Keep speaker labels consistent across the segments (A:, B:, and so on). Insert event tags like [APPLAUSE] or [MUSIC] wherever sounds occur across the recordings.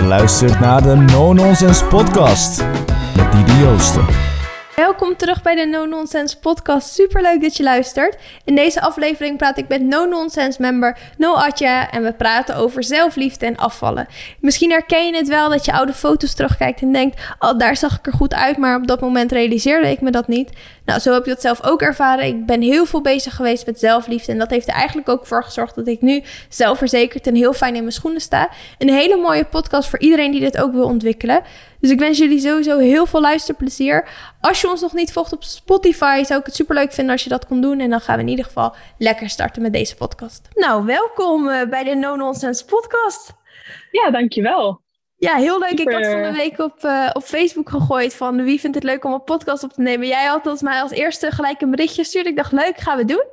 A: Je luistert naar de No Nonsense Podcast met Didi Joosten.
B: Welkom terug bij de No Nonsense podcast. Super leuk dat je luistert. In deze aflevering praat ik met No Nonsense member No Atja en we praten over zelfliefde en afvallen. Misschien herken je het wel dat je oude foto's terugkijkt en denkt: "Oh, daar zag ik er goed uit", maar op dat moment realiseerde ik me dat niet. Nou, zo heb je dat zelf ook ervaren. Ik ben heel veel bezig geweest met zelfliefde en dat heeft er eigenlijk ook voor gezorgd dat ik nu zelfverzekerd en heel fijn in mijn schoenen sta. Een hele mooie podcast voor iedereen die dit ook wil ontwikkelen. Dus ik wens jullie sowieso heel veel luisterplezier. Als je ons nog niet volgt op Spotify, zou ik het super leuk vinden als je dat kon doen. En dan gaan we in ieder geval lekker starten met deze podcast. Nou, welkom eh, bij de No Nonsense podcast.
C: Ja, dankjewel.
B: Ja, heel leuk.
C: Super.
B: Ik had van de week op, eh, op Facebook gegooid van wie vindt het leuk om een podcast op te nemen. Jij had als mij als eerste gelijk een berichtje gestuurd. Ik dacht, leuk, gaan we doen.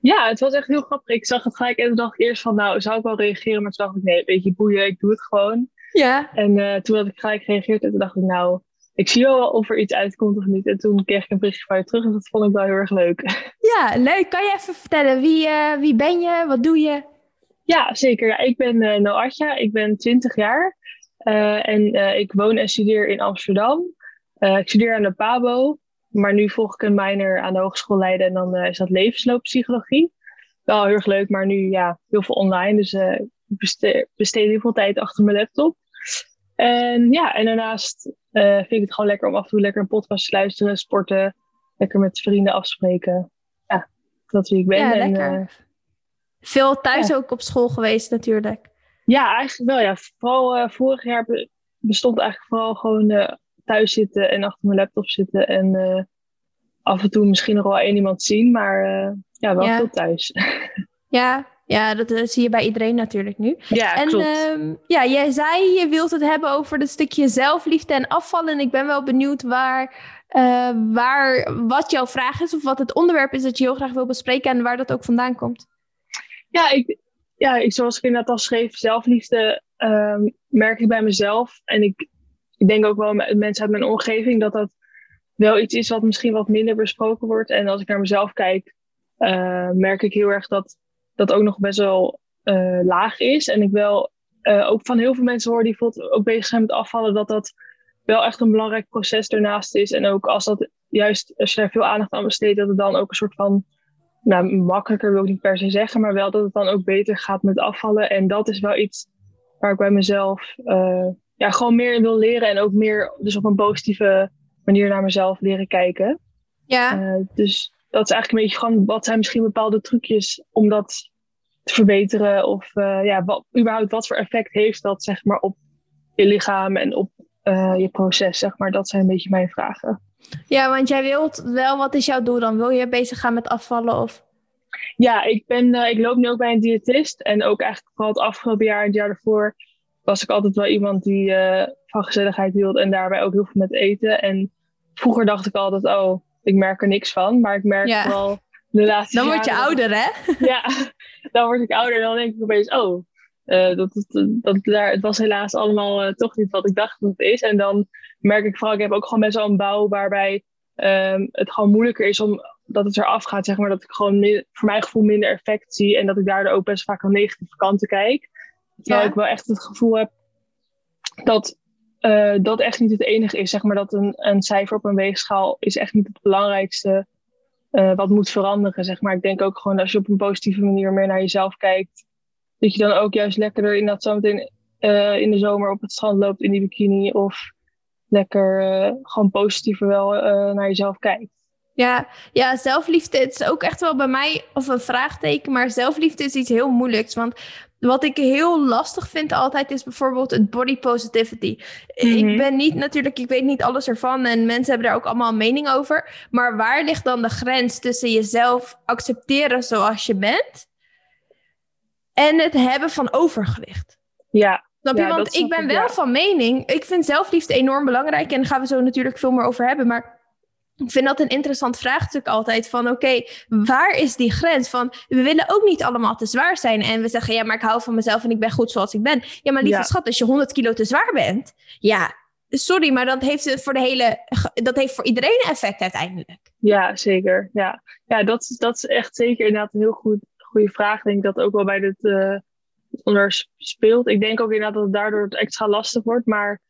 C: Ja, het was echt heel grappig. Ik zag het gelijk en toen dacht ik eerst van, nou, zou ik wel reageren? Maar toen dacht ik, nee, weet je, boeien, ik doe het gewoon.
B: Ja.
C: En eh, toen had ik gelijk gereageerd en toen dacht ik, nou, ik zie wel of er iets uitkomt of niet. En toen kreeg ik een berichtje van je terug en dat vond ik wel heel erg leuk. [LAUGHS]
B: Ja, leuk. Kan je even vertellen, wie, eh, wie ben je? Wat doe je?
C: Ja, zeker. Ja, ik ben uh, Noatja, ik ben 20 jaar en ik woon en studeer in Amsterdam. Ik studeer aan de PABO, maar nu volg ik een minor aan de Hogeschool Leiden en dan is dat levenslooppsychologie. Wel heel erg leuk, maar nu ja, heel veel online, dus ik beste- besteed heel veel tijd achter mijn laptop. En ja, en daarnaast eh, vind ik het gewoon lekker om af en toe lekker een podcast te luisteren, sporten, lekker met vrienden afspreken. Ja, dat is wie ik ben.
B: Ja,
C: en,
B: lekker.
C: eh,
B: Veel thuis
C: ja.
B: ook op school geweest natuurlijk.
C: Ja, eigenlijk wel. Ja. Vooral eh, vorig jaar be- bestond eigenlijk vooral gewoon thuis zitten en achter mijn laptop zitten. En af en toe misschien nog wel één iemand zien, maar ja, wel
B: Ja.
C: veel thuis. [LAUGHS]
B: Ja, ja dat eh, zie je bij iedereen natuurlijk nu.
C: ja,
B: en
C: klopt.
B: ehm, ja, jij zei je wilt het hebben over het stukje zelfliefde en afvallen. En ik ben wel benieuwd waar, eh, waar, wat jouw vraag is of wat het onderwerp is dat je heel graag wil bespreken en waar dat ook vandaan komt.
C: Ja, ik, ja ik, zoals ik inderdaad al schreef, zelfliefde ehm, merk ik bij mezelf. En ik, ik denk ook wel met mensen uit mijn omgeving dat dat wel iets is wat misschien wat minder besproken wordt. En als ik naar mezelf kijk, eh, merk ik heel erg dat dat ook nog best wel eh, laag is. En ik wel eh, ook van heel veel mensen hoor die bijvoorbeeld ook bezig zijn met afvallen, dat dat wel echt een belangrijk proces ernaast is. En ook als dat juist, als je daar veel aandacht aan besteedt, dat het dan ook een soort van nou, makkelijker wil ik niet per se zeggen, maar wel dat het dan ook beter gaat met afvallen. En dat is wel iets waar ik bij mezelf eh, ja, gewoon meer in wil leren en ook meer dus op een positieve manier naar mezelf leren kijken.
B: Ja,
C: dus dat is eigenlijk een beetje gewoon wat zijn misschien bepaalde trucjes om dat te verbeteren of eh, ja, wat, überhaupt wat voor effect heeft dat zeg maar op je lichaam en op eh, je proces, zeg maar. Dat zijn een beetje mijn vragen.
B: ja, want jij wilt wel, wat is jouw doel dan? Wil je bezig gaan met afvallen of?
C: Ja, ik, ben, eh, ik loop nu ook bij een diëtist. En ook eigenlijk vooral het afgelopen jaar en het jaar daarvoor was ik altijd wel iemand die van gezelligheid hield en daarbij ook heel veel met eten. En vroeger dacht ik altijd, oh, ik merk er niks van. Maar ik merk
B: Ja.
C: wel de laatste
B: Dan word je ouder, hè?
C: Ja, [LAUGHS] [LAUGHS] dan word ik ouder en dan denk ik opeens, oh, eh, dat, dat, dat, daar, het was helaas allemaal eh, toch niet wat ik dacht dat het is. En dan merk ik vooral, ik heb ook gewoon best wel een bouw waarbij ehm, het gewoon moeilijker is om dat het eraf gaat, zeg maar, dat ik gewoon voor mijn gevoel minder effect zie en dat ik daardoor ook best vaak aan negatieve kanten kijk. Terwijl
B: Ja.
C: ik wel echt het gevoel heb dat eh, dat echt niet het enige is, zeg maar, dat een, een cijfer op een weegschaal is echt niet het belangrijkste eh, wat moet veranderen, zeg maar. Ik denk ook gewoon als je op een positieve manier meer naar jezelf kijkt, dat je dan ook juist lekkerder in dat zometeen eh in de zomer op het strand loopt in die bikini of lekker eh, gewoon positiever wel naar jezelf kijkt.
B: Ja, ja, zelfliefde het is ook echt wel bij mij of een vraagteken, maar zelfliefde is iets heel moeilijks. Want wat ik heel lastig vind altijd is bijvoorbeeld het body positivity.
C: Mhm.
B: Ik ben niet natuurlijk, ik weet niet alles ervan en mensen hebben daar ook allemaal een mening over. Maar waar ligt dan de grens tussen jezelf accepteren zoals je bent en het hebben van overgewicht?
C: Ja,
B: Snap je?
C: Ja,
B: Want ik ben wel
C: ja.
B: van mening. Ik vind zelfliefde enorm belangrijk. En daar gaan we zo natuurlijk veel meer over hebben. Maar ik vind dat een interessant vraagstuk altijd. Van oké, waar is die grens? Van we willen ook niet allemaal te zwaar zijn. En we zeggen ja, maar ik hou van mezelf en ik ben goed zoals ik ben. Ja, maar lieve
C: Ja.
B: schat, als je 100 kilo te zwaar bent. Ja, sorry, maar dat heeft voor de hele. Dat heeft voor iedereen een effect uiteindelijk.
C: ja zeker. Ja, ja dat, is- dat is echt zeker inderdaad een heel goed, goede vraag. Ik denk dat ook wel bij dit, eh, onder speelt. Ik denk ook inderdaad dat het daardoor extra lastig wordt. Maar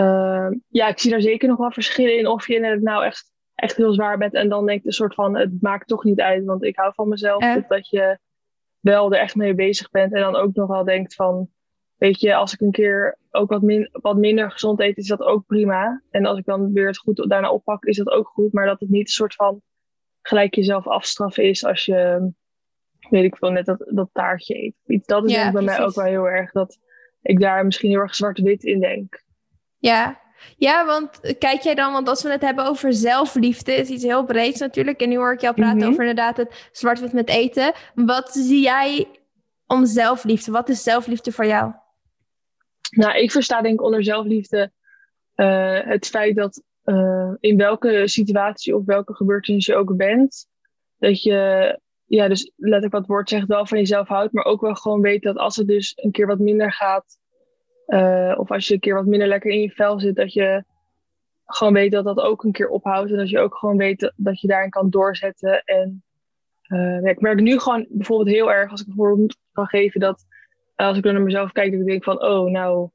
C: uh, ja, ik zie daar zeker nog wel verschillen in of je het nou echt, echt heel zwaar bent. En dan denkt een soort van, het maakt toch niet uit, want ik hou van mezelf. Dat je wel er echt mee bezig bent. En dan ook nog wel denkt van, weet je, als ik een keer ook wat, min, wat minder gezond eet, is dat ook prima. En als ik dan weer het goed daarna oppak, is dat ook goed. Maar dat het niet een soort van gelijk jezelf afstraffen is als je, weet ik veel, net dat, dat taartje eet. Dat is ja, bij mij ook wel heel erg dat ik daar misschien heel erg zwart-wit in denk.
B: Ja. Ja, want kijk jij dan, want als we het hebben over zelfliefde, is iets heel breeds natuurlijk. En nu hoor ik jou praten
C: Mhm.
B: over inderdaad het zwart-wit met eten. Wat zie jij om zelfliefde? Wat is zelfliefde voor jou?
C: Nou, ik versta denk ik onder zelfliefde uh, het feit dat uh, in welke situatie of welke gebeurtenis je ook bent, dat je, ja, dus let ik wat woord zegt, wel van jezelf houdt, maar ook wel gewoon weet dat als het dus een keer wat minder gaat, uh, of als je een keer wat minder lekker in je vel zit, dat je gewoon weet dat dat ook een keer ophoudt en dat je ook gewoon weet dat, je daarin kan doorzetten. En ja, ik merk nu gewoon bijvoorbeeld heel erg, als ik een voorbeeld kan geven, dat als ik dan naar mezelf kijk, dat ik denk van, oh, nou,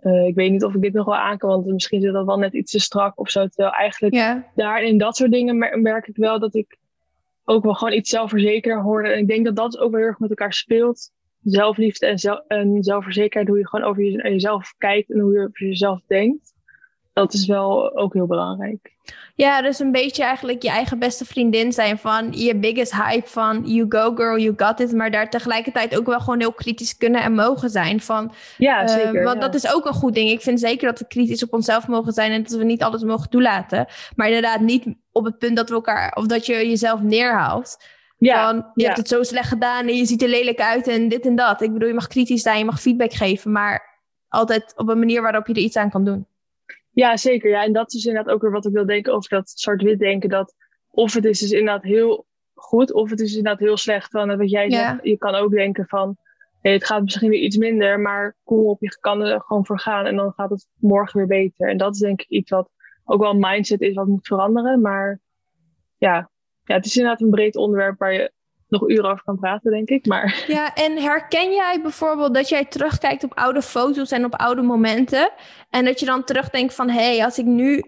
C: uh, ik weet niet of ik dit nog wel aan kan, want misschien zit dat wel net iets te strak of zo. Terwijl eigenlijk daar in dat soort dingen mer merk ik wel dat ik ook wel gewoon iets zelfverzekerder hoorde. En ik denk dat dat ook wel heel erg met elkaar speelt. Zelfliefde en, zel en zelfverzekerdheid, hoe je gewoon over je jezelf kijkt en hoe je over jezelf denkt. Dat is wel ook heel belangrijk.
B: Ja, dus een beetje eigenlijk je eigen beste vriendin zijn van je biggest hype van you go girl, you got it. Maar daar tegelijkertijd ook wel gewoon heel kritisch kunnen en mogen zijn. Van,
C: ja, zeker.
B: Uh, want
C: ja.
B: dat is ook een goed ding. Ik vind zeker dat we kritisch op onszelf mogen zijn en dat we niet alles mogen toelaten. Maar inderdaad niet op het punt dat we elkaar of dat je jezelf neerhaalt.
C: Ja,
B: van, je
C: ja.
B: hebt het zo slecht gedaan en je ziet er lelijk uit en dit en dat. Ik bedoel, je mag kritisch zijn, je mag feedback geven, maar altijd op een manier waarop je er iets aan kan doen.
C: Ja, zeker. Ja, en dat is inderdaad ook weer wat ik wil denken over dat zwart-wit denken. Dat of het is dus inderdaad heel goed, of het is inderdaad heel slecht. Van wat jij
B: Ja.
C: zegt, je kan ook denken van, nee, het gaat misschien weer iets minder, maar kom op, je kan er gewoon voor gaan en dan gaat het morgen weer beter. En dat is denk ik iets wat ook wel een mindset is wat moet veranderen. Maar ja, ja het is inderdaad een breed onderwerp waar je nog uren over kan praten, denk ik. Maar [LAUGHS]
B: Ja, en herken jij bijvoorbeeld dat jij terugkijkt op oude foto's en op oude momenten en dat je dan terugdenkt van, hé, hey, als ik nu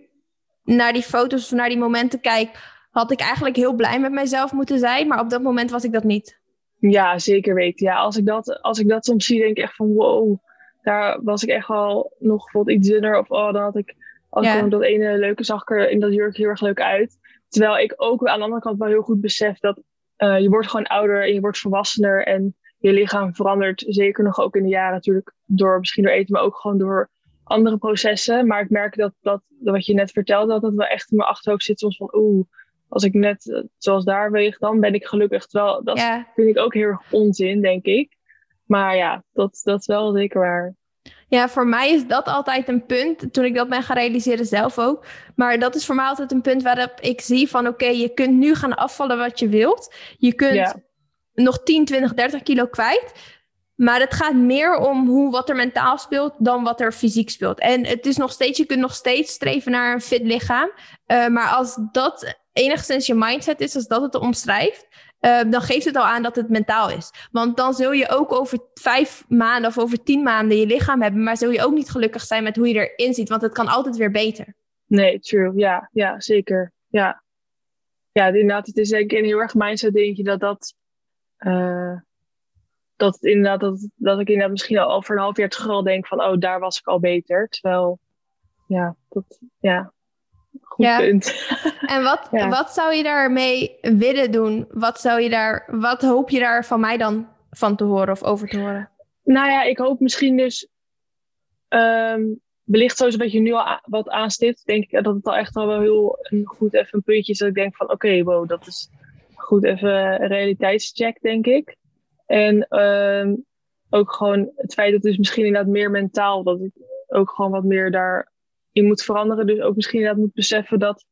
B: naar die foto's of naar die momenten kijk, had ik eigenlijk heel blij met mezelf moeten zijn, maar op dat moment was ik dat niet.
C: Ja, zeker weten. Ja, als ik dat, als ik dat soms zie, denk ik echt van wow, daar was ik echt wel nog bijvoorbeeld iets dunner. Of oh, dan had ik, als
B: Ja.
C: ik dat ene leuke zag ik er in dat jurk heel erg leuk uit. Terwijl ik ook aan de andere kant wel heel goed besef dat eh, je wordt gewoon ouder en je wordt volwassener. En je lichaam verandert zeker nog ook in de jaren natuurlijk door misschien door eten, maar ook gewoon door andere processen. Maar ik merk dat, dat wat je net vertelde, dat dat wel echt in mijn achterhoofd zit soms van oeh, als ik net eh, zoals daar weeg, dan ben ik gelukkig. Terwijl dat
B: Ja.
C: vind ik ook heel erg onzin, denk ik. Maar ja, dat, dat is wel zeker waar.
B: Ja, voor mij is dat altijd een punt, toen ik dat ben gaan realiseren zelf ook. Maar dat is voor mij altijd een punt waarop ik zie van oké, je kunt nu gaan afvallen wat je wilt. Je kunt
C: Ja.
B: nog 10, 20, 30 kilo kwijt. Maar het gaat meer om hoe, wat er mentaal speelt dan wat er fysiek speelt. En het is nog steeds, je kunt nog steeds streven naar een fit lichaam. Eh, maar als dat enigszins je mindset is, als dat het omschrijft, eh, dan geeft het al aan dat het mentaal is. Want dan zul je ook over vijf maanden of over tien maanden je lichaam hebben, maar zul je ook niet gelukkig zijn met hoe je erin ziet, want het kan altijd weer beter.
C: Nee, true. Ja, ja zeker. Ja. ja, inderdaad. Het is denk ik een heel erg mindset dingetje dat dat... eh, dat, inderdaad, dat, dat ik inderdaad misschien al over een half jaar terug al denk van... Oh, daar was ik al beter. Terwijl, ja, dat... Ja, goed
B: Ja.
C: punt. [LAUGHS]
B: En wat,
C: Ja.
B: wat zou je daarmee willen doen? Wat, zou je daar, wat hoop je daar van mij dan van te horen of over te horen?
C: Nou ja, ik hoop misschien dus ehm wellicht zoals wat je nu al wat aanstipt, denk ik dat het al echt al wel heel een goed even een puntje is dat ik denk van oké, wow, dat is goed even een realiteitscheck, denk ik. En ehm, ook gewoon het feit dat dus misschien inderdaad meer mentaal, dat ik ook gewoon wat meer daarin moet veranderen. Dus ook misschien inderdaad moet beseffen dat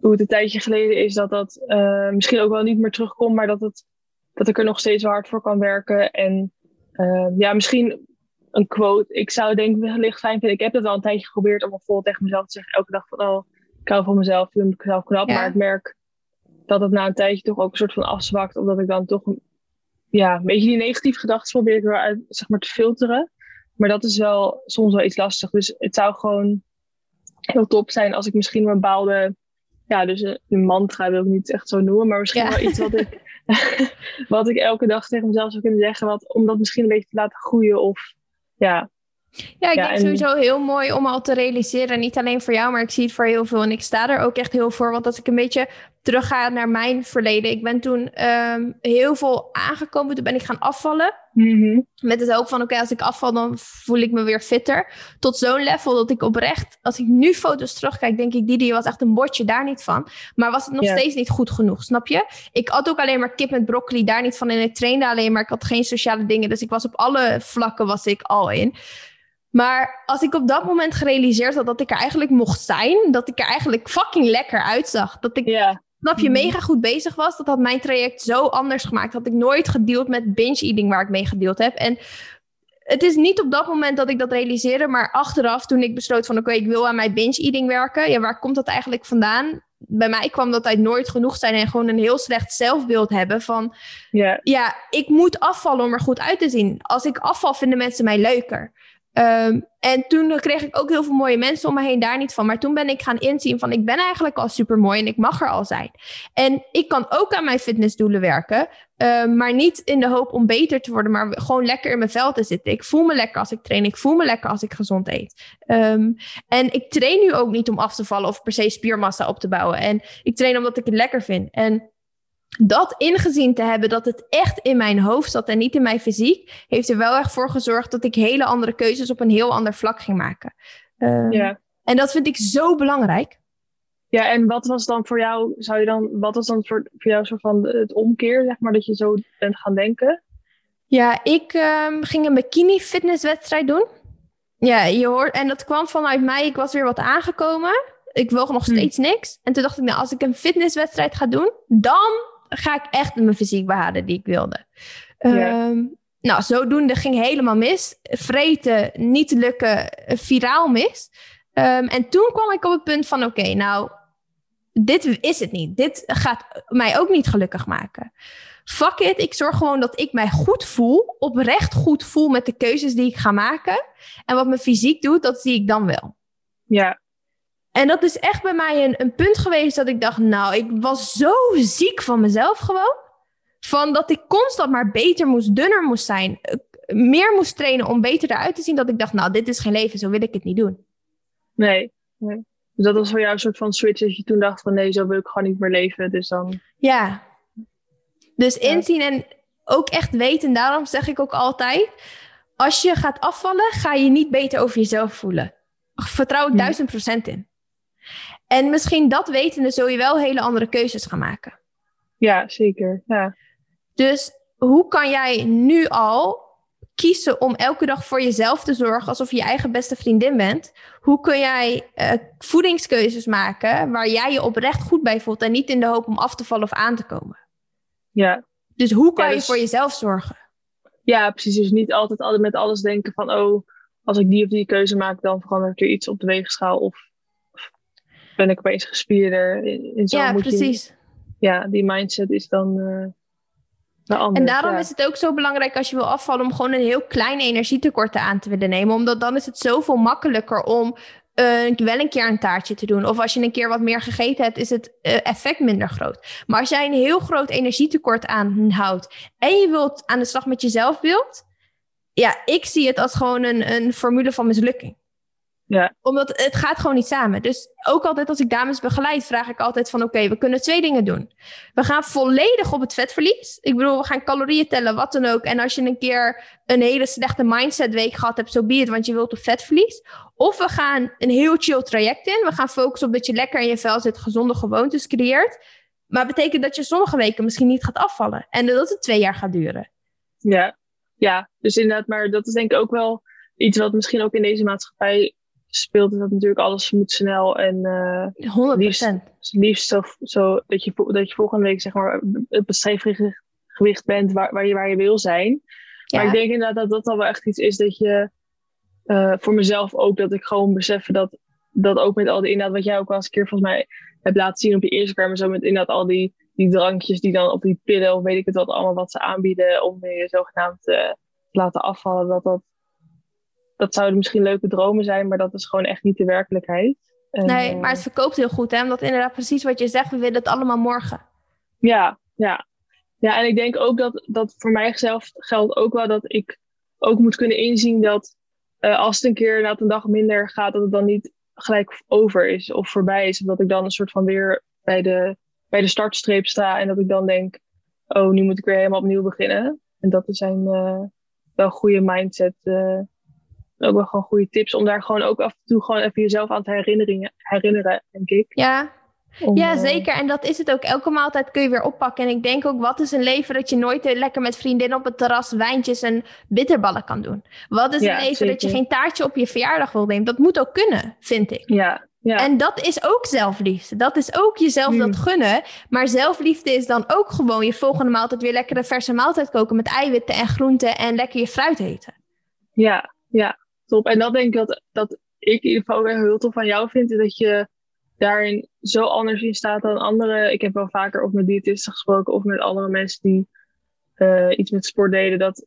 C: hoe het een tijdje geleden is, dat dat eh, misschien ook wel niet meer terugkomt, maar dat, het, dat ik er nog steeds hard voor kan werken. En eh, ja, misschien een quote. Ik zou denk ik wellicht fijn vinden. Ik heb het wel een tijdje geprobeerd om bijvoorbeeld tegen mezelf te zeggen elke dag van oh, ik hou van mezelf, ik vind mezelf knap.
B: Ja.
C: Maar ik merk dat het na een tijdje toch ook een soort van afzwakt, omdat ik dan toch ja, een beetje die negatieve gedachten probeer ik wel uit, zeg maar, te filteren. Maar dat is wel soms wel iets lastig. Dus het zou gewoon heel top zijn als ik misschien een bepaalde, ja, dus een, mantra wil ik niet echt zo noemen, maar misschien wel iets wat ik, [LAUGHS] wat ik elke dag tegen mezelf zou kunnen zeggen, wat, om dat misschien een beetje te laten groeien of ja,
B: ja, ik denk sowieso heel mooi om al te realiseren. Niet alleen voor jou, maar ik zie het voor heel veel. En ik sta er ook echt heel voor. Want als ik een beetje terugga naar mijn verleden. Ik ben toen ehm, heel veel aangekomen. Toen ben ik gaan afvallen.
C: Mhm.
B: Met het hoop van, oké, als ik afval, dan voel ik me weer fitter. Tot zo'n level dat ik oprecht, als ik nu foto's terugkijk, denk ik, die was echt een bordje, daar niet van. Maar was het nog steeds niet goed genoeg, snap je? Ik had ook alleen maar kip met broccoli, daar niet van. En ik trainde alleen maar, ik had geen sociale dingen. Dus ik was op alle vlakken was ik al in. Maar als ik op dat moment gerealiseerd had dat ik er eigenlijk mocht zijn, dat ik er eigenlijk fucking lekker uitzag, dat ik. Snap je, mega goed bezig was, dat had mijn traject zo anders gemaakt. Had ik nooit gedeeld met binge-eating waar ik mee gedeeld heb. En het is niet op dat moment dat ik dat realiseerde, maar achteraf toen ik besloot van oké, ik wil aan mijn binge-eating werken. Ja, waar komt dat eigenlijk vandaan? Bij mij kwam dat uit nooit genoeg zijn en gewoon een heel slecht zelfbeeld hebben van
C: ja,
B: ja ik moet afvallen om er goed uit te zien. Als ik afval, vinden mensen mij leuker. Ehm, en toen kreeg ik ook heel veel mooie mensen om me heen, daar niet van. Maar toen ben ik gaan inzien van ik ben eigenlijk al super mooi en ik mag er al zijn. En ik kan ook aan mijn fitnessdoelen werken, ehm, maar niet in de hoop om beter te worden, maar gewoon lekker in mijn vel te zitten. Ik voel me lekker als ik train, ik voel me lekker als ik gezond eet. Ehm, en ik train nu ook niet om af te vallen of per se spiermassa op te bouwen. En ik train omdat ik het lekker vind. En dat ingezien te hebben dat het echt in mijn hoofd zat en niet in mijn fysiek, heeft er wel echt voor gezorgd dat ik hele andere keuzes op een heel ander vlak ging maken. Ehm,
C: ja.
B: En dat vind ik zo belangrijk.
C: Ja, en wat was dan voor jou, zou je dan, wat was dan voor, voor jou soort van het omkeer, zeg maar, dat je zo bent gaan denken?
B: Ja, ik um, ging een bikini fitnesswedstrijd doen. Ja, je hoort, en dat kwam vanuit mij, ik was weer wat aangekomen. Ik woog nog hm. steeds niks. En toen dacht ik, nou, als ik een fitnesswedstrijd ga doen, dan ga ik echt mijn fysiek behalen die ik wilde. Ehm, nou, zodoende ging helemaal mis. Vreten, niet lukken, viraal mis. Ehm, en toen kwam ik op het punt van: oké, nou, dit is het niet. Dit gaat mij ook niet gelukkig maken. Fuck it, ik zorg gewoon dat ik mij goed voel, oprecht goed voel met de keuzes die ik ga maken. En wat mijn fysiek doet, dat zie ik dan wel.
C: Ja,
B: en dat is echt bij mij een, een punt geweest dat ik dacht, nou, ik was zo ziek van mezelf gewoon. Van dat ik constant maar beter moest, dunner moest zijn. Meer moest trainen om beter eruit te zien. Dat ik dacht, nou, dit is geen leven, zo wil ik het niet doen.
C: Nee, nee. Dus dat was voor jou een soort van switch dat je toen dacht van nee, zo wil ik gewoon niet meer leven. Dus dan...
B: Ja. Dus inzien en ook echt weten. Daarom zeg ik ook altijd, als je gaat afvallen, ga je niet beter over jezelf voelen. Vertrouw ik duizend procent in. En misschien dat wetende zul je wel hele andere keuzes gaan maken.
C: Ja, zeker. Ja.
B: Dus hoe kan jij nu al kiezen om elke dag voor jezelf te zorgen alsof je je eigen beste vriendin bent? Hoe kun jij uh, voedingskeuzes maken waar jij je oprecht goed bij voelt en niet in de hoop om af te vallen of aan te komen?
C: Ja.
B: Dus hoe kan je
C: dus-
B: voor jezelf zorgen?
C: Ja, precies. Dus niet altijd, altijd met alles denken van, oh, als ik die of die keuze maak, dan verandert er iets op de weegschaal. Of ben ik opeens gespierder. In, zo
B: ja, precies.
C: Je, ja, die mindset is dan uh, anders.
B: En daarom is het ook zo belangrijk als je wil afvallen om gewoon een heel klein energietekort aan te willen nemen. Omdat dan is het zoveel makkelijker om uh, wel een keer een taartje te doen. Of als je een keer wat meer gegeten hebt, is het uh, effect minder groot. Maar als jij een heel groot energietekort aanhoudt en je wilt aan de slag met jezelf wilt, ja, ik zie het als gewoon een, een formule van mislukking.
C: Ja.
B: Omdat het gaat gewoon niet samen. Dus ook altijd als ik dames begeleid, vraag ik altijd van oké, we kunnen twee dingen doen. We gaan volledig op het vetverlies. Ik bedoel, we gaan calorieën tellen, wat dan ook. En als je een keer een hele slechte mindset week gehad hebt, zo so be it, want je wilt op vetverlies. Of we gaan een heel chill traject in. We gaan focussen op dat je lekker in je vel zit, gezonde gewoontes creëert. Maar betekent dat je sommige weken misschien niet gaat afvallen. En dat het twee jaar gaat duren.
C: Ja, ja. dus inderdaad, maar dat is denk ik ook wel iets wat misschien ook in deze maatschappij speelt dat natuurlijk alles moet snel en
B: uh, 100%.
C: Liefst, liefst zo, zo dat, je, dat je volgende week zeg maar het gewicht bent waar, waar, je, waar je wil zijn. Ja. Maar ik denk inderdaad dat dat al wel echt iets is dat je uh, voor mezelf ook dat ik gewoon besef dat dat ook met al die inderdaad wat jij ook wel eens een keer volgens mij hebt laten zien op je Instagram en zo met inderdaad al die die drankjes die dan op die pillen of weet ik het wat allemaal wat ze aanbieden om je zogenaamd te laten afvallen, dat dat, dat zouden misschien leuke dromen zijn, maar dat is gewoon echt niet de werkelijkheid.
B: En, nee, maar het verkoopt heel goed, hè? Omdat inderdaad precies wat je zegt, we willen het allemaal morgen.
C: Ja, ja. Ja, en ik denk ook dat, dat voor mijzelf geldt ook wel dat ik ook moet kunnen inzien dat uh, als het een keer na een dag minder gaat, dat het dan niet gelijk over is of voorbij is. Omdat ik dan een soort van weer bij de, bij de startstreep sta en dat ik dan denk, oh, nu moet ik weer helemaal opnieuw beginnen. En dat zijn uh, wel goede mindset, uh, ook wel gewoon goede tips om daar gewoon ook af en toe gewoon even jezelf aan te herinneren, herinneren denk ik.
B: Ja, ja, eh, zeker. En dat is het ook. Elke maaltijd kun je weer oppakken. En ik denk ook, wat is een leven dat je nooit lekker met vriendinnen op het terras wijntjes en bitterballen kan doen? Wat is een leven dat je geen taartje op je verjaardag wil nemen? Dat moet ook kunnen, vind ik.
C: Ja, ja.
B: En dat is ook zelfliefde. Dat is ook jezelf dat hmm. gunnen. Maar zelfliefde is dan ook gewoon je volgende maaltijd weer lekker een verse maaltijd koken met eiwitten en groenten en lekker je fruit eten.
C: Ja, ja, top. En dat denk ik dat, dat ik in ieder geval heel tof van jou vind, dat je daarin zo anders in staat dan anderen. Ik heb wel vaker of met diëtisten gesproken of met andere mensen die uh, iets met sport deden, dat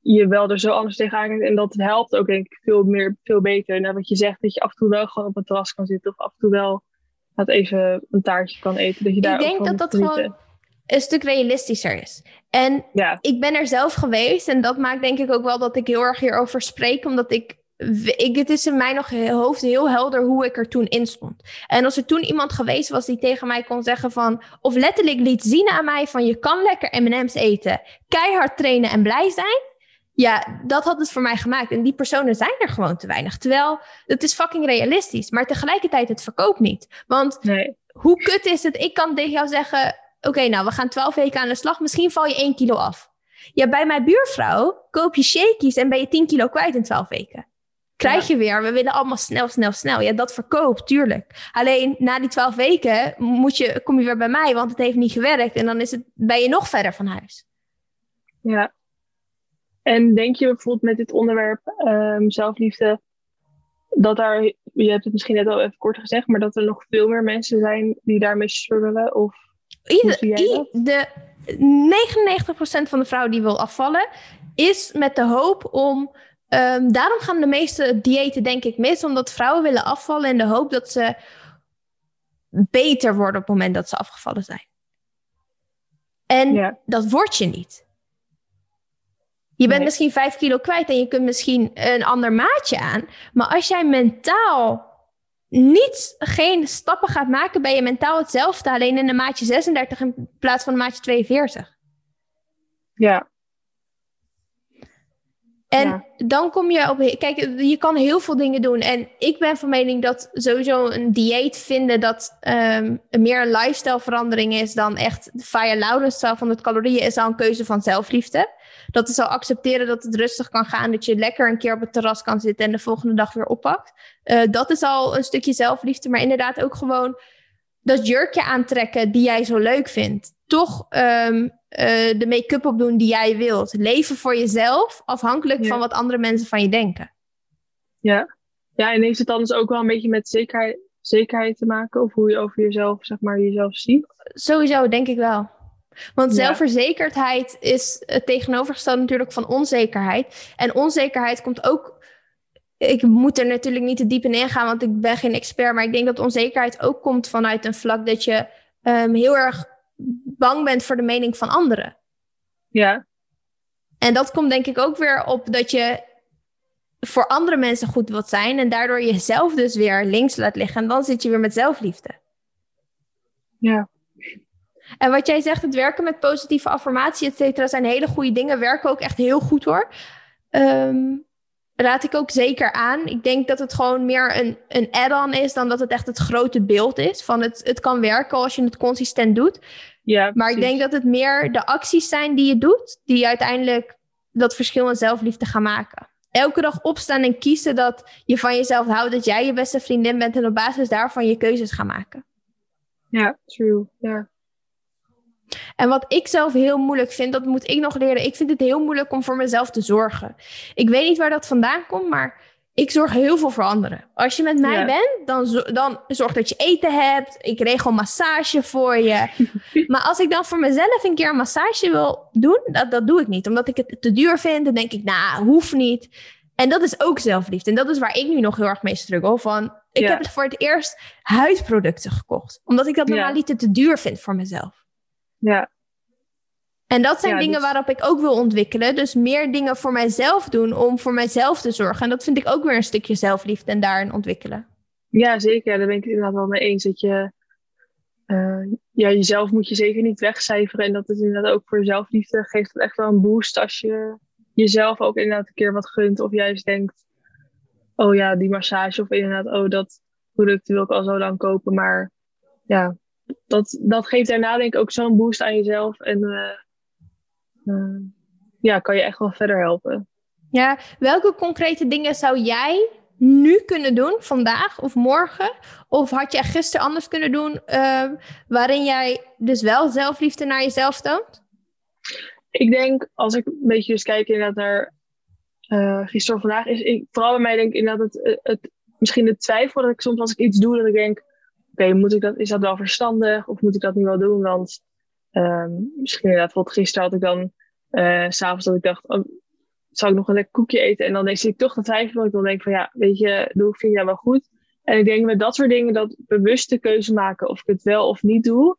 C: je wel er zo anders tegenaan kijkt. En dat helpt ook denk ik veel meer, veel beter. Naar wat je zegt, dat je af en toe wel gewoon op een terras kan zitten of af en toe wel dat even een taartje kan eten. Dat je daar
B: ik denk dat dat gewoon een stuk realistischer is. En ja. ik ben er zelf geweest en dat maakt denk ik ook wel dat ik heel erg hierover spreek, omdat ik ik, het is in mijn nog hoofd heel helder hoe ik er toen in stond. En als er toen iemand geweest was die tegen mij kon zeggen van... of letterlijk liet zien aan mij van... je kan lekker M&M's eten, keihard trainen en blij zijn... Ja, dat had het voor mij gemaakt. En die personen zijn er gewoon te weinig. Terwijl, het is fucking realistisch. Maar tegelijkertijd, het verkoopt niet. Want
C: nee.
B: hoe kut is het? Ik kan tegen jou zeggen... Oké, nou, we gaan twaalf weken aan de slag. Misschien val je één kilo af. Ja, bij mijn buurvrouw koop je shakies en ben je 10 kilo kwijt in 12 weken krijg je weer. We willen allemaal snel, snel, snel. Ja, dat verkoopt, tuurlijk. Alleen na die twaalf weken moet je, kom je weer bij mij, want het heeft niet gewerkt. En dan is het, ben je nog verder van huis.
C: Ja. En denk je bijvoorbeeld met dit onderwerp um, zelfliefde, dat daar, je hebt het misschien net al even kort gezegd, maar dat er nog veel meer mensen zijn die daarmee struggelen? Of
B: Ieder, de 99% van de vrouwen die wil afvallen, is met de hoop om Um, daarom gaan de meeste diëten denk ik mis, omdat vrouwen willen afvallen in de hoop dat ze beter worden op het moment dat ze afgevallen zijn. En dat word je niet. Je bent misschien vijf kilo kwijt en je kunt misschien een ander maatje aan. Maar als jij mentaal niet, geen stappen gaat maken, ben je mentaal hetzelfde, alleen in een maatje 36 in plaats van een maatje 42.
C: Ja,
B: en dan kom je op. Kijk, je kan heel veel dingen doen. En ik ben van mening dat sowieso een dieet vinden dat um, meer een lifestyle verandering is dan echt fire loudness van het calorieën is al een keuze van zelfliefde. Dat is al accepteren dat het rustig kan gaan, dat je lekker een keer op het terras kan zitten en de volgende dag weer oppakt. Uh, dat is al een stukje zelfliefde, maar inderdaad ook gewoon dat jurkje aantrekken die jij zo leuk vindt. Toch um, uh, de make-up opdoen die jij wilt. Leven voor jezelf, afhankelijk van wat andere mensen van je denken.
C: Ja. ja, en heeft het dan dus ook wel een beetje met zekerheid, zekerheid te maken? Of hoe je over jezelf, zeg maar, jezelf ziet?
B: Sowieso, denk ik wel. Want zelfverzekerdheid is het tegenovergestelde natuurlijk van onzekerheid. En onzekerheid komt ook. Ik moet er natuurlijk niet te diep in ingaan, want ik ben geen expert. Maar ik denk dat onzekerheid ook komt vanuit een vlak dat je um, heel erg bang bent voor de mening van anderen.
C: Ja.
B: En dat komt denk ik ook weer op dat je voor andere mensen goed wilt zijn en daardoor jezelf dus weer links laat liggen. En dan zit je weer met zelfliefde.
C: Ja.
B: En wat jij zegt, het werken met positieve affirmatie, et cetera, zijn hele goede dingen. Werken ook echt heel goed hoor. Um, raad ik ook zeker aan. Ik denk dat het gewoon meer een, een add-on is dan dat het echt het grote beeld is. Van het, het kan werken als je het consistent doet.
C: Ja,
B: maar ik denk dat het meer de acties zijn die je doet, die uiteindelijk dat verschil in zelfliefde gaan maken. Elke dag opstaan en kiezen dat je van jezelf houdt, dat jij je beste vriendin bent en op basis daarvan je keuzes gaan maken.
C: Ja, true. Ja.
B: En wat ik zelf heel moeilijk vind, dat moet ik nog leren. Ik vind het heel moeilijk om voor mezelf te zorgen. Ik weet niet waar dat vandaan komt, maar ik zorg heel veel voor anderen. Als je met mij
C: Ja.
B: bent, dan, dan zorg dat je eten hebt. Ik regel massage voor je. [LAUGHS] maar als ik dan voor mezelf een keer een massage wil doen, dat, dat doe ik niet. Omdat ik het te duur vind, dan denk ik, nou, hoeft niet. En dat is ook zelfliefde. En dat is waar ik nu nog heel erg mee struggle. Van, ik
C: Ja.
B: heb voor het eerst huidproducten gekocht. Omdat ik dat
C: Ja.
B: normaliter te duur vind voor mezelf.
C: Ja,
B: En dat zijn
C: Ja,
B: dingen
C: dus-
B: waarop ik ook wil ontwikkelen. Dus meer dingen voor mijzelf doen om voor mijzelf te zorgen. En dat vind ik ook weer een stukje zelfliefde en daarin ontwikkelen.
C: ja zeker. Daar ben ik het inderdaad wel mee eens. Dat je eh, ja, jezelf moet je zeker niet wegcijferen. En dat is inderdaad ook voor zelfliefde geeft het echt wel een boost als je jezelf ook inderdaad een keer wat gunt. Of juist denkt, oh ja, die massage. Of inderdaad, oh dat product wil ik al zo lang kopen. Maar ja, dat, dat geeft daarna denk ik ook zo'n boost aan jezelf. En eh, eh, ja, kan je echt wel verder helpen.
B: Ja, welke concrete dingen zou jij nu kunnen doen, vandaag of morgen? Of had je gisteren anders kunnen doen, ehm, waarin jij dus wel zelfliefde naar jezelf toont?
C: Ik denk, als ik een beetje dus kijk inderdaad naar eh gisteren of vandaag, is ik, vooral bij mij denk ik inderdaad het, het, het- misschien de twijfel dat ik soms als ik iets doe, dat ik denk, oké, moet ik dat, is dat wel verstandig of moet ik dat nu wel doen? Want ehm, misschien inderdaad, gisteren had ik dan s s'avonds dat ik dacht, oh, ik nog een lekker koekje eten? En dan zit ik toch dat ik dan denk van ja, weet je, doe ik vind je dat wel goed? En ik denk met dat soort dingen, dat bewuste keuze maken of ik het wel of niet doe,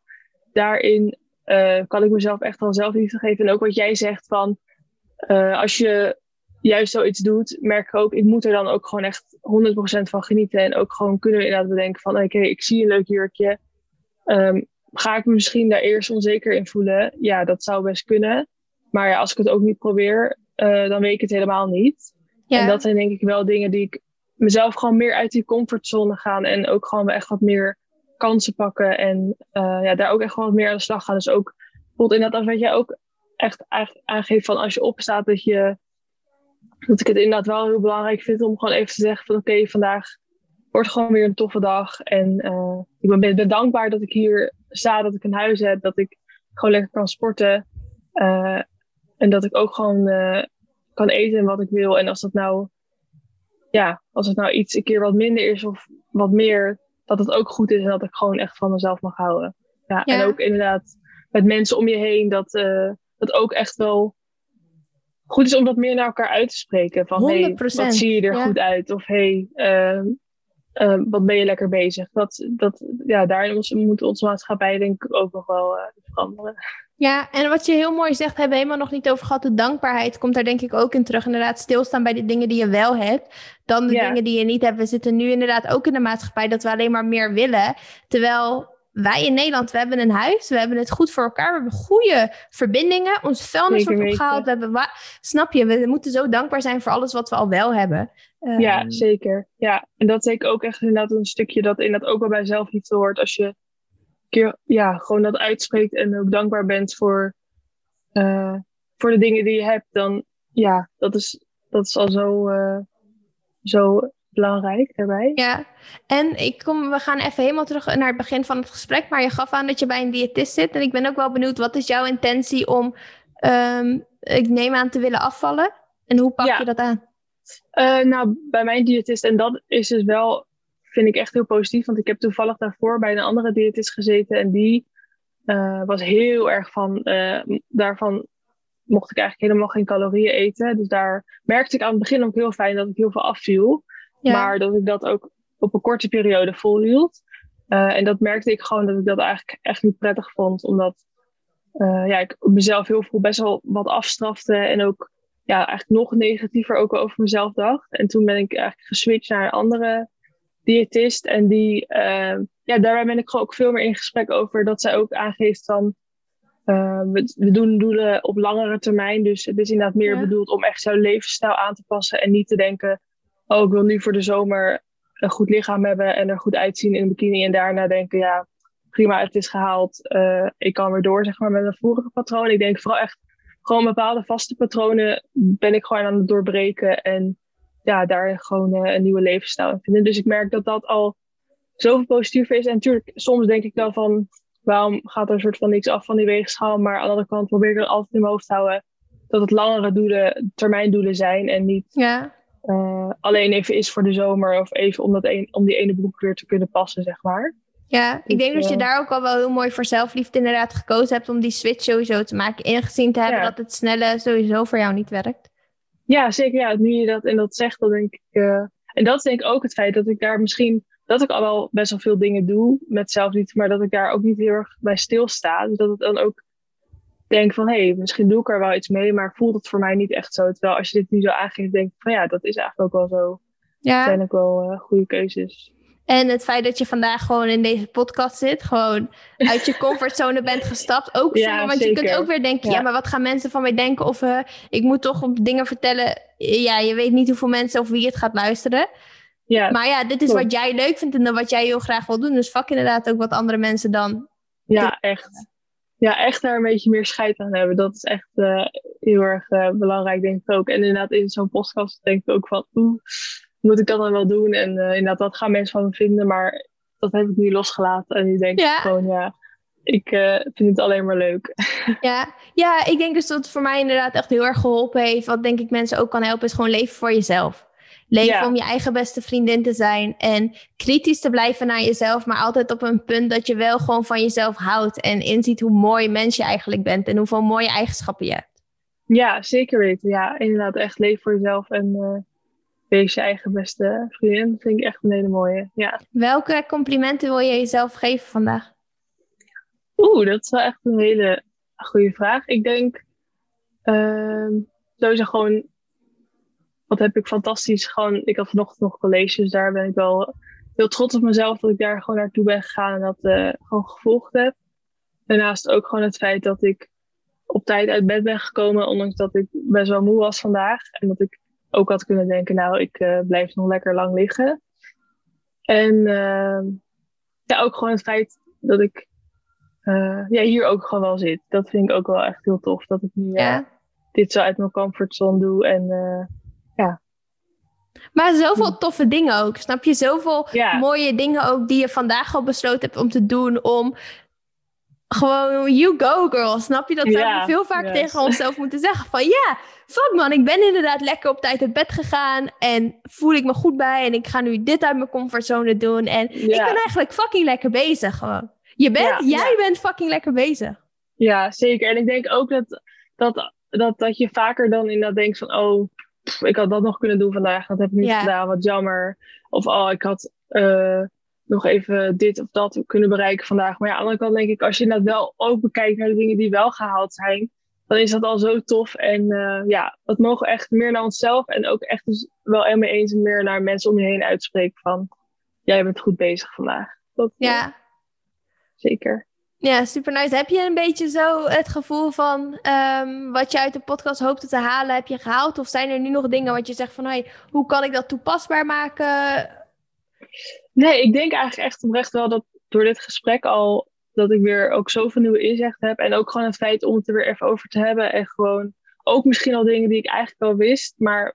C: daarin eh, kan ik mezelf echt wel zelfliefde geven. En ook wat jij zegt van, eh, als je juist zoiets doet, merk ik ook, ik moet er dan ook gewoon echt 100% van genieten. En ook gewoon kunnen we inderdaad bedenken van, oké, ik zie een leuk jurkje. Ehm, ga ik me misschien daar eerst onzeker in voelen? Ja, dat zou best kunnen. Maar ja, als ik het ook niet probeer, eh, dan weet ik het helemaal niet.
B: Ja,
C: En dat zijn denk ik wel dingen die ik mezelf gewoon meer uit die comfortzone gaan. En ook gewoon echt wat meer kansen pakken. En eh, ja, daar ook echt wel wat meer aan de slag gaan. Dus ook bijvoorbeeld inderdaad, als wat jij ook echt aange- aangeeft van als je opstaat, dat je dat ik het inderdaad wel heel belangrijk vind om gewoon even te zeggen van oké, vandaag wordt gewoon weer een toffe dag. En eh, ik ben, ben dankbaar dat ik hier sta, dat ik een huis heb, dat ik gewoon lekker kan sporten. Eh, en dat ik ook gewoon eh, kan eten wat ik wil. En als dat nou, ja, als het nou iets een keer wat minder is of wat meer, dat het ook goed is en dat ik gewoon echt van mezelf mag houden. Ja,
B: Ja.
C: en ook inderdaad met mensen om je heen, dat dat ook echt wel goed is om dat meer naar elkaar uit te spreken. Van, hey,
B: 100%,
C: wat zie je er
B: ja.
C: goed uit? Of hey, ehm, ehm, wat ben je lekker bezig? Dat, dat, ja, daarin moet onze maatschappij denk ik ook nog wel eh, veranderen.
B: Ja, en wat je heel mooi zegt, hebben we helemaal nog niet over gehad. De dankbaarheid komt daar denk ik ook in terug. Inderdaad, stilstaan bij de dingen die je wel hebt, dan de
C: Ja.
B: dingen die je niet hebt. We zitten nu inderdaad ook in de maatschappij dat we alleen maar meer willen. Terwijl wij in Nederland, we hebben een huis, we hebben het goed voor elkaar, we hebben goede verbindingen. Ons vuilnis wordt opgehaald. We hebben wa- Snap je, we moeten zo dankbaar zijn voor alles wat we al wel hebben. Eh,
C: Ja, zeker. Ja, en dat denk ik ook echt inderdaad een stukje dat inderdaad ook wel bij zelfliefde hoort. Als je keer ja, gewoon dat uitspreekt en ook dankbaar bent voor, eh, voor de dingen die je hebt, dan ja, dat is, dat is al zo, eh, zo belangrijk daarbij.
B: Ja, en ik kom, we gaan even helemaal terug naar het begin van het gesprek. Maar je gaf aan dat je bij een diëtist zit. En ik ben ook wel benieuwd, wat is jouw intentie om, ehm, ik neem aan, te willen afvallen? En hoe pak
C: Ja.
B: je dat aan?
C: Eh, nou, bij mijn diëtist, en dat is dus wel, vind ik echt heel positief, want ik heb toevallig daarvoor bij een andere diëtist gezeten en die eh, was heel erg van, eh, daarvan mocht ik eigenlijk helemaal geen calorieën eten. Dus daar merkte ik aan het begin ook heel fijn dat ik heel veel afviel,
B: Ja.
C: maar dat ik dat ook op een korte periode volhield. Eh, en dat merkte ik gewoon dat ik dat eigenlijk echt niet prettig vond, omdat eh, ja, ik mezelf heel veel best wel wat afstrafte en ook ja, eigenlijk nog negatiever ook over mezelf dacht. En toen ben ik eigenlijk geswitcht naar een andere diëtist. En die, eh, ja, daarbij ben ik gewoon ook veel meer in gesprek over dat zij ook aangeeft van, we, we doen doelen op langere termijn. Dus het is inderdaad meer
B: Ja.
C: bedoeld om echt jouw levensstijl aan te passen. En niet te denken, oh, ik wil nu voor de zomer een goed lichaam hebben en er goed uitzien in een bikini. En daarna denken, ja, prima, het is gehaald. Eh, ik kan weer door, zeg maar, met mijn vorige patroon. Ik denk vooral echt gewoon bepaalde vaste patronen ben ik gewoon aan het doorbreken. En ja, daar gewoon eh, een nieuwe levensstijl in vinden. Dus ik merk dat dat al zoveel positiever is. En natuurlijk, soms denk ik dan van, waarom gaat er een soort van niks af van die weegschaal? Maar aan de andere kant probeer ik dan altijd in mijn hoofd te houden dat het langere doelen, termijndoelen zijn. En niet
B: Ja,
C: eh, alleen even is voor de zomer of even om, dat een, om die ene broek weer te kunnen passen, zeg maar.
B: Ja, ik denk
C: Dus,
B: dat je
C: eh,
B: daar ook al wel heel mooi voor zelfliefde inderdaad gekozen hebt om die switch sowieso te maken. Ingezien te hebben
C: Ja.
B: dat het snelle sowieso voor jou niet werkt.
C: Ja, zeker. Ja, nu je dat en dat zegt, dan denk ik. eh, en dat is denk ik ook het feit dat ik daar misschien. Dat ik al wel best wel veel dingen doe met zelfliefde, maar dat ik daar ook niet heel erg bij stilsta. Dus dat het dan ook denk van hé, hey, misschien doe ik er wel iets mee, maar voelt het voor mij niet echt zo. Terwijl als je dit nu zo aangeeft, denk ik van ja, dat is eigenlijk ook wel zo. Dat
B: Ja.
C: zijn ook wel eh, goede keuzes.
B: En het feit dat je vandaag gewoon in deze podcast zit, gewoon uit je comfortzone bent [LAUGHS] gestapt. Ook
C: Ja,
B: want je kunt ook weer denken, ja.
C: Ja.
B: maar wat gaan mensen van mij denken? Of eh, ik moet toch op dingen vertellen. Ja, je weet niet hoeveel mensen of wie het gaat luisteren.
C: Ja,
B: Maar ja, dit is wat jij leuk vindt en wat jij heel graag wil doen. Dus fuck inderdaad ook wat andere mensen dan.
C: ja, echt. Ja, echt daar een beetje meer scheid aan hebben. Dat is echt eh, heel erg eh, belangrijk, denk ik ook. En inderdaad, in zo'n podcast denk ik ook van, oeh, moet ik dat dan wel doen? En eh, inderdaad, wat gaan mensen van me vinden? Maar dat heb ik nu losgelaten. En nu denk
B: Ja.
C: ik gewoon, ja, ik vind het alleen maar leuk. [LAUGHS]
B: Ja. ja, ik denk dus dat het voor mij inderdaad echt heel erg geholpen heeft. Wat denk ik mensen ook kan helpen, is gewoon leven voor jezelf. Leven
C: Ja.
B: om je eigen beste vriendin te zijn. En kritisch te blijven naar jezelf, maar altijd op een punt dat je wel gewoon van jezelf houdt. En inziet hoe mooi mens je eigenlijk bent en hoeveel mooie eigenschappen je hebt.
C: Ja, zeker weten. Ja, inderdaad, echt leven voor jezelf. En eh, wees je eigen beste vriendin. Dat vind ik echt een hele mooie. Ja.
B: Welke complimenten wil je jezelf geven vandaag?
C: Oeh, dat is wel echt een hele goede vraag. Ik denk ehm sowieso gewoon, wat heb ik fantastisch. Gewoon, ik had vanochtend nog college, dus daar ben ik wel heel trots op mezelf dat ik daar gewoon naartoe ben gegaan en dat eh, gewoon gevolgd heb. Daarnaast ook gewoon het feit dat ik op tijd uit bed ben gekomen, ondanks dat ik best wel moe was vandaag. En dat ik ook had kunnen denken, nou, ik eh, blijf nog lekker lang liggen. En ehm, ja, ook gewoon het feit dat ik eh, ja, hier ook gewoon wel zit. Dat vind ik ook wel echt heel tof. Dat ik nu eh,
B: Ja.
C: dit zo uit mijn comfortzone doe. En eh,
B: Maar zoveel toffe dingen ook. Snap je? Zoveel
C: Ja.
B: mooie dingen ook die je vandaag al besloten hebt om te doen. Om gewoon, you go girl. Snap je? Dat zou
C: Ja,
B: we veel vaker
C: yes.
B: tegen onszelf [LAUGHS] moeten zeggen. Van ja, fuck man, ik ben inderdaad lekker op tijd uit bed gegaan. En voel ik me goed bij. En ik ga nu dit uit mijn comfortzone doen. En ik
C: Ja.
B: ben eigenlijk fucking lekker bezig gewoon. Je bent,
C: Ja,
B: jij
C: ja.
B: bent fucking lekker bezig.
C: ja, zeker. En ik denk ook dat, dat, dat, dat je vaker dan inderdaad denkt van... Oh, pff, ik had dat nog kunnen doen vandaag. Dat heb ik niet
B: Ja.
C: gedaan. Wat jammer. Of oh, ik had eh, nog even dit of dat kunnen bereiken vandaag. Maar ja, aan de andere kant denk ik... Als je inderdaad wel ook bekijkt naar de dingen die wel gehaald zijn... Dan is dat al zo tof. En eh, ja, dat mogen we echt meer naar onszelf. En ook echt dus wel ermee eens en meer naar mensen om je heen uitspreken van... Jij bent goed bezig vandaag. Dat, eh,
B: Ja.
C: zeker.
B: Ja, super nice. Heb je een beetje zo het gevoel van ehm, wat je uit de podcast hoopte te halen, heb je gehaald? Of zijn er nu nog dingen wat je zegt van, hey, hoe kan ik dat toepasbaar maken?
C: Nee, ik denk eigenlijk echt oprecht wel dat door dit gesprek al dat ik weer ook zoveel nieuwe inzichten heb. En ook gewoon het feit om het er weer even over te hebben. En gewoon ook misschien al dingen die ik eigenlijk wel wist, maar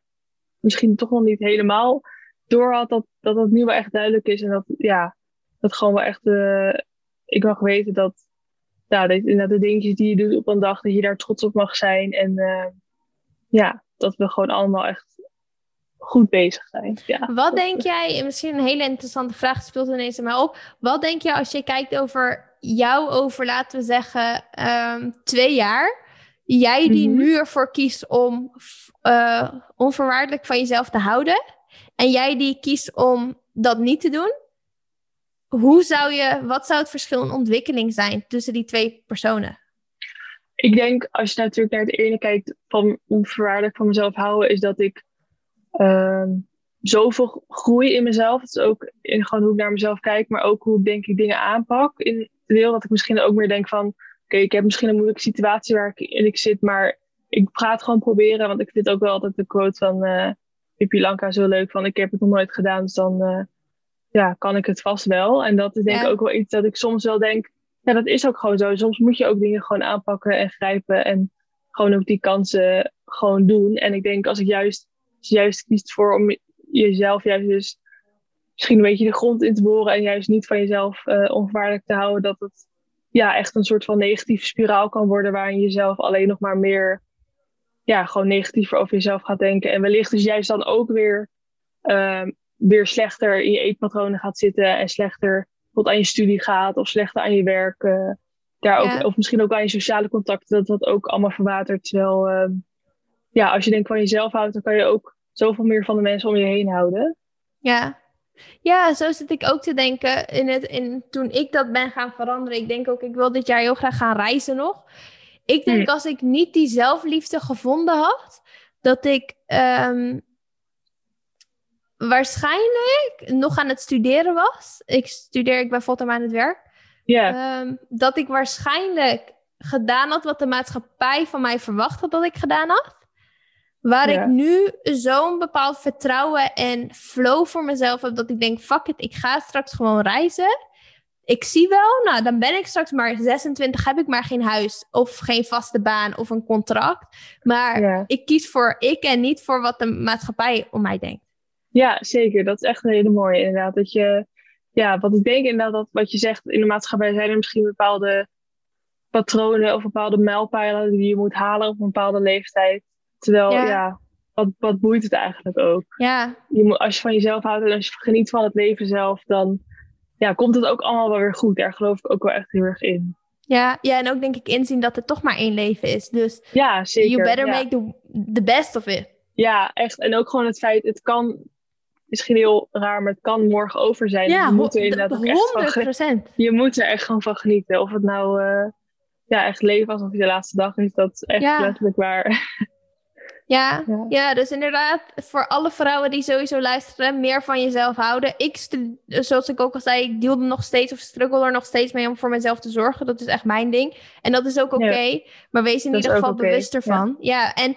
C: misschien toch nog niet helemaal door had. Dat dat, dat nu wel echt duidelijk is. En dat ja, dat gewoon wel echt. eh, ik mag weten dat. Ja, dat, inderdaad de dingetjes die je doet op een dag, dat je daar trots op mag zijn. En eh, ja, dat we gewoon allemaal echt goed bezig zijn. Ja,
B: Wat denk jij, en misschien een hele interessante vraag speelt ineens in mij op. Wat denk je als je kijkt over jou over, laten we zeggen, ehm, twee jaar? Jij die
C: Mhm.
B: nu ervoor kiest om eh, onvoorwaardelijk van jezelf te houden. En jij die kiest om dat niet te doen. Hoe zou je, wat zou het verschil in ontwikkeling zijn tussen die twee personen?
C: Ik denk, als je natuurlijk naar het ene kijkt van onvoorwaardelijk van mezelf houden, is dat ik ehm, zoveel groei in mezelf. Het is ook in gewoon hoe ik naar mezelf kijk, maar ook hoe denk ik dingen aanpak. In de deel dat ik misschien ook meer denk van, oké, ik heb misschien een moeilijke situatie waar ik in ik zit, maar ik ga het gewoon proberen. Want ik vind ook wel altijd de quote van eh Pippi Lanka zo leuk van, ik heb het nog nooit gedaan, dus dan eh, ja, kan ik het vast wel. En dat is denk ik
B: Ja.
C: ook wel iets dat ik soms wel denk, ja, dat is ook gewoon zo. Soms moet je ook dingen gewoon aanpakken en grijpen en gewoon ook die kansen gewoon doen. En ik denk als ik juist, juist kiest voor om jezelf juist dus misschien een beetje de grond in te boren en juist niet van jezelf eh onvoorwaardelijk te houden, dat het ja, echt een soort van negatieve spiraal kan worden waarin je jezelf alleen nog maar meer ja, gewoon negatiever over jezelf gaat denken. En wellicht dus juist dan ook weer, ehm, weer slechter in je eetpatronen gaat zitten. En slechter tot aan je studie gaat. Of slechter aan je werk. eh, daar ook. Of misschien ook aan je sociale contacten. Dat dat ook allemaal verwatert. Terwijl, ehm, ja, als je denkt van jezelf houdt. Dan kan je ook zoveel meer van de mensen om je heen houden.
B: Ja. Ja, zo zit ik ook te denken. In het, in, toen ik dat ben gaan veranderen. Ik denk ook, ik wil dit jaar heel graag gaan reizen nog. Ik denk
C: Hmm.
B: als ik niet die zelfliefde gevonden had, dat ik ehm, waarschijnlijk nog aan het studeren was. Ik studeer, ik ben fulltime aan het werk. Ehm, dat ik waarschijnlijk gedaan had wat de maatschappij van mij verwachtte dat ik gedaan had. Waar ik nu zo'n bepaald vertrouwen en flow voor mezelf heb dat ik denk, fuck it, ik ga straks gewoon reizen. Ik zie wel, nou dan ben ik straks maar 26, heb ik maar geen huis of geen vaste baan of een contract. Maar ik kies voor ik en niet voor wat de maatschappij om mij denkt.
C: Ja, zeker. Dat is echt een hele mooie inderdaad. Dat je, ja, wat ik denk inderdaad, dat wat je zegt, in de maatschappij zijn er misschien bepaalde patronen of bepaalde mijlpalen die je moet halen op een bepaalde leeftijd. Terwijl,
B: Ja.
C: ja, wat, wat boeit het eigenlijk ook?
B: Ja,
C: Je moet, als je van jezelf houdt en als je geniet van het leven zelf, dan ja, komt het ook allemaal wel weer goed. Daar geloof ik ook wel echt heel erg in.
B: ja, ja, en ook denk ik inzien dat er toch maar één leven is. Dus
C: Ja, zeker.
B: you better
C: ja.
B: make the, the best of it.
C: Ja, echt. En ook gewoon het feit, het kan, misschien heel raar, maar het kan morgen over zijn.
B: Ja,
C: je moet er inderdaad ook echt van
B: 100
C: genieten. Je moet er echt gewoon van genieten. Of het nou eh, ja, echt leven alsof je de laatste dag is, dat is echt
B: Ja.
C: letterlijk waar. [LAUGHS]
B: Ja,
C: Ja.
B: ja, dus inderdaad, voor alle vrouwen die sowieso luisteren, meer van jezelf houden. Ik, zoals ik ook al zei, ik deelde nog steeds of struggle er nog steeds mee om voor mezelf te zorgen. Dat is echt mijn ding. En dat is ook oké,
C: Ja.
B: maar wees in
C: Dat
B: ieder geval bewust ervan. Ja, en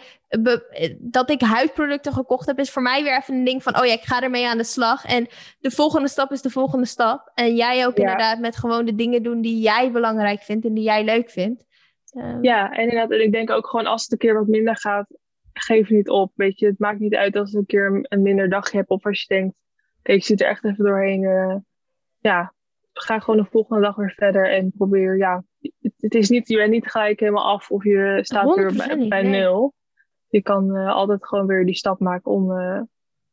B: dat ik huidproducten gekocht heb, is voor mij weer even een ding van, oh ja, ik ga ermee aan de slag. En de volgende stap is de volgende stap. En jij ook inderdaad met gewoon de dingen doen die jij belangrijk vindt en die jij leuk vindt.
C: Ja, en inderdaad, en ik denk ook gewoon als het een keer wat minder gaat, geef niet op. Weet je, het maakt niet uit als je een keer een, een minder dagje hebt of als je denkt, ik zit er echt even doorheen. eh, ja, ga gewoon de volgende dag weer verder en probeer, ja, het, het is niet, je bent niet gelijk helemaal af of je staat weer
B: 100%
C: bij,
B: niet,
C: bij
B: nee.
C: nul. Je kan eh, altijd gewoon weer die stap maken om eh,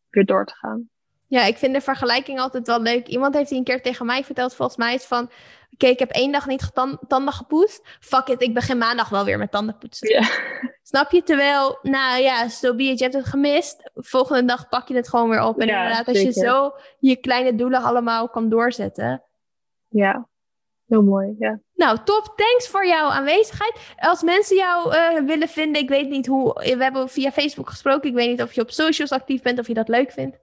C: weer door te gaan.
B: Ja, ik vind de vergelijking altijd wel leuk. Iemand heeft die een keer tegen mij verteld, volgens mij is van... Oké, ik heb één dag niet tanden gepoetst. Fuck it, ik begin maandag wel weer met tanden poetsen. Snap je? Terwijl, nou ja, so be it, je hebt het gemist. Volgende dag pak je het gewoon weer op. En
C: Ja,
B: inderdaad, als je zo je kleine doelen allemaal kan doorzetten.
C: ja. heel mooi. Ja.
B: Nou, top. Thanks voor jouw aanwezigheid. Als mensen jou eh, willen vinden, ik weet niet hoe... We hebben via Facebook gesproken. Ik weet niet of je op socials actief bent, of je dat leuk vindt.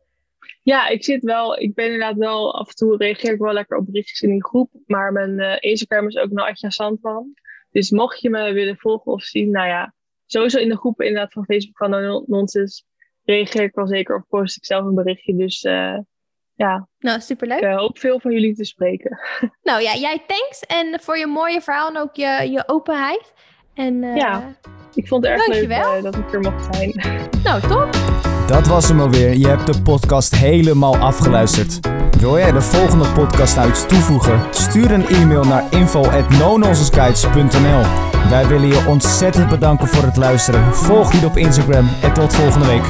C: Ja, ik zit wel, ik ben inderdaad wel, af en toe reageer ik wel lekker op berichtjes in die groep. Maar mijn eh, Instagram is ook Naatja Sandman. Dus mocht je me willen volgen of zien, nou ja, sowieso in de groep inderdaad van Facebook van No Nonsense reageer ik wel zeker of post ik zelf een berichtje. Dus eh, ja,
B: Nou, superleuk.
C: ik eh, hoop veel van jullie te spreken. [LAUGHS]
B: Nou ja, jij thanks. En voor je mooie verhaal en ook je, je openheid. En eh,
C: Ja. Ik vond het erg leuk
B: Dankjewel.
C: eh, dat ik er mocht zijn. [LAUGHS]
B: nou, top.
A: Dat was hem alweer. Je hebt de podcast helemaal afgeluisterd. Wil jij de volgende podcast nou iets toevoegen? Stuur een e-mail naar info@nononsenseguides.nl. Wij willen je ontzettend bedanken voor het luisteren. Volg die op Instagram en tot volgende week.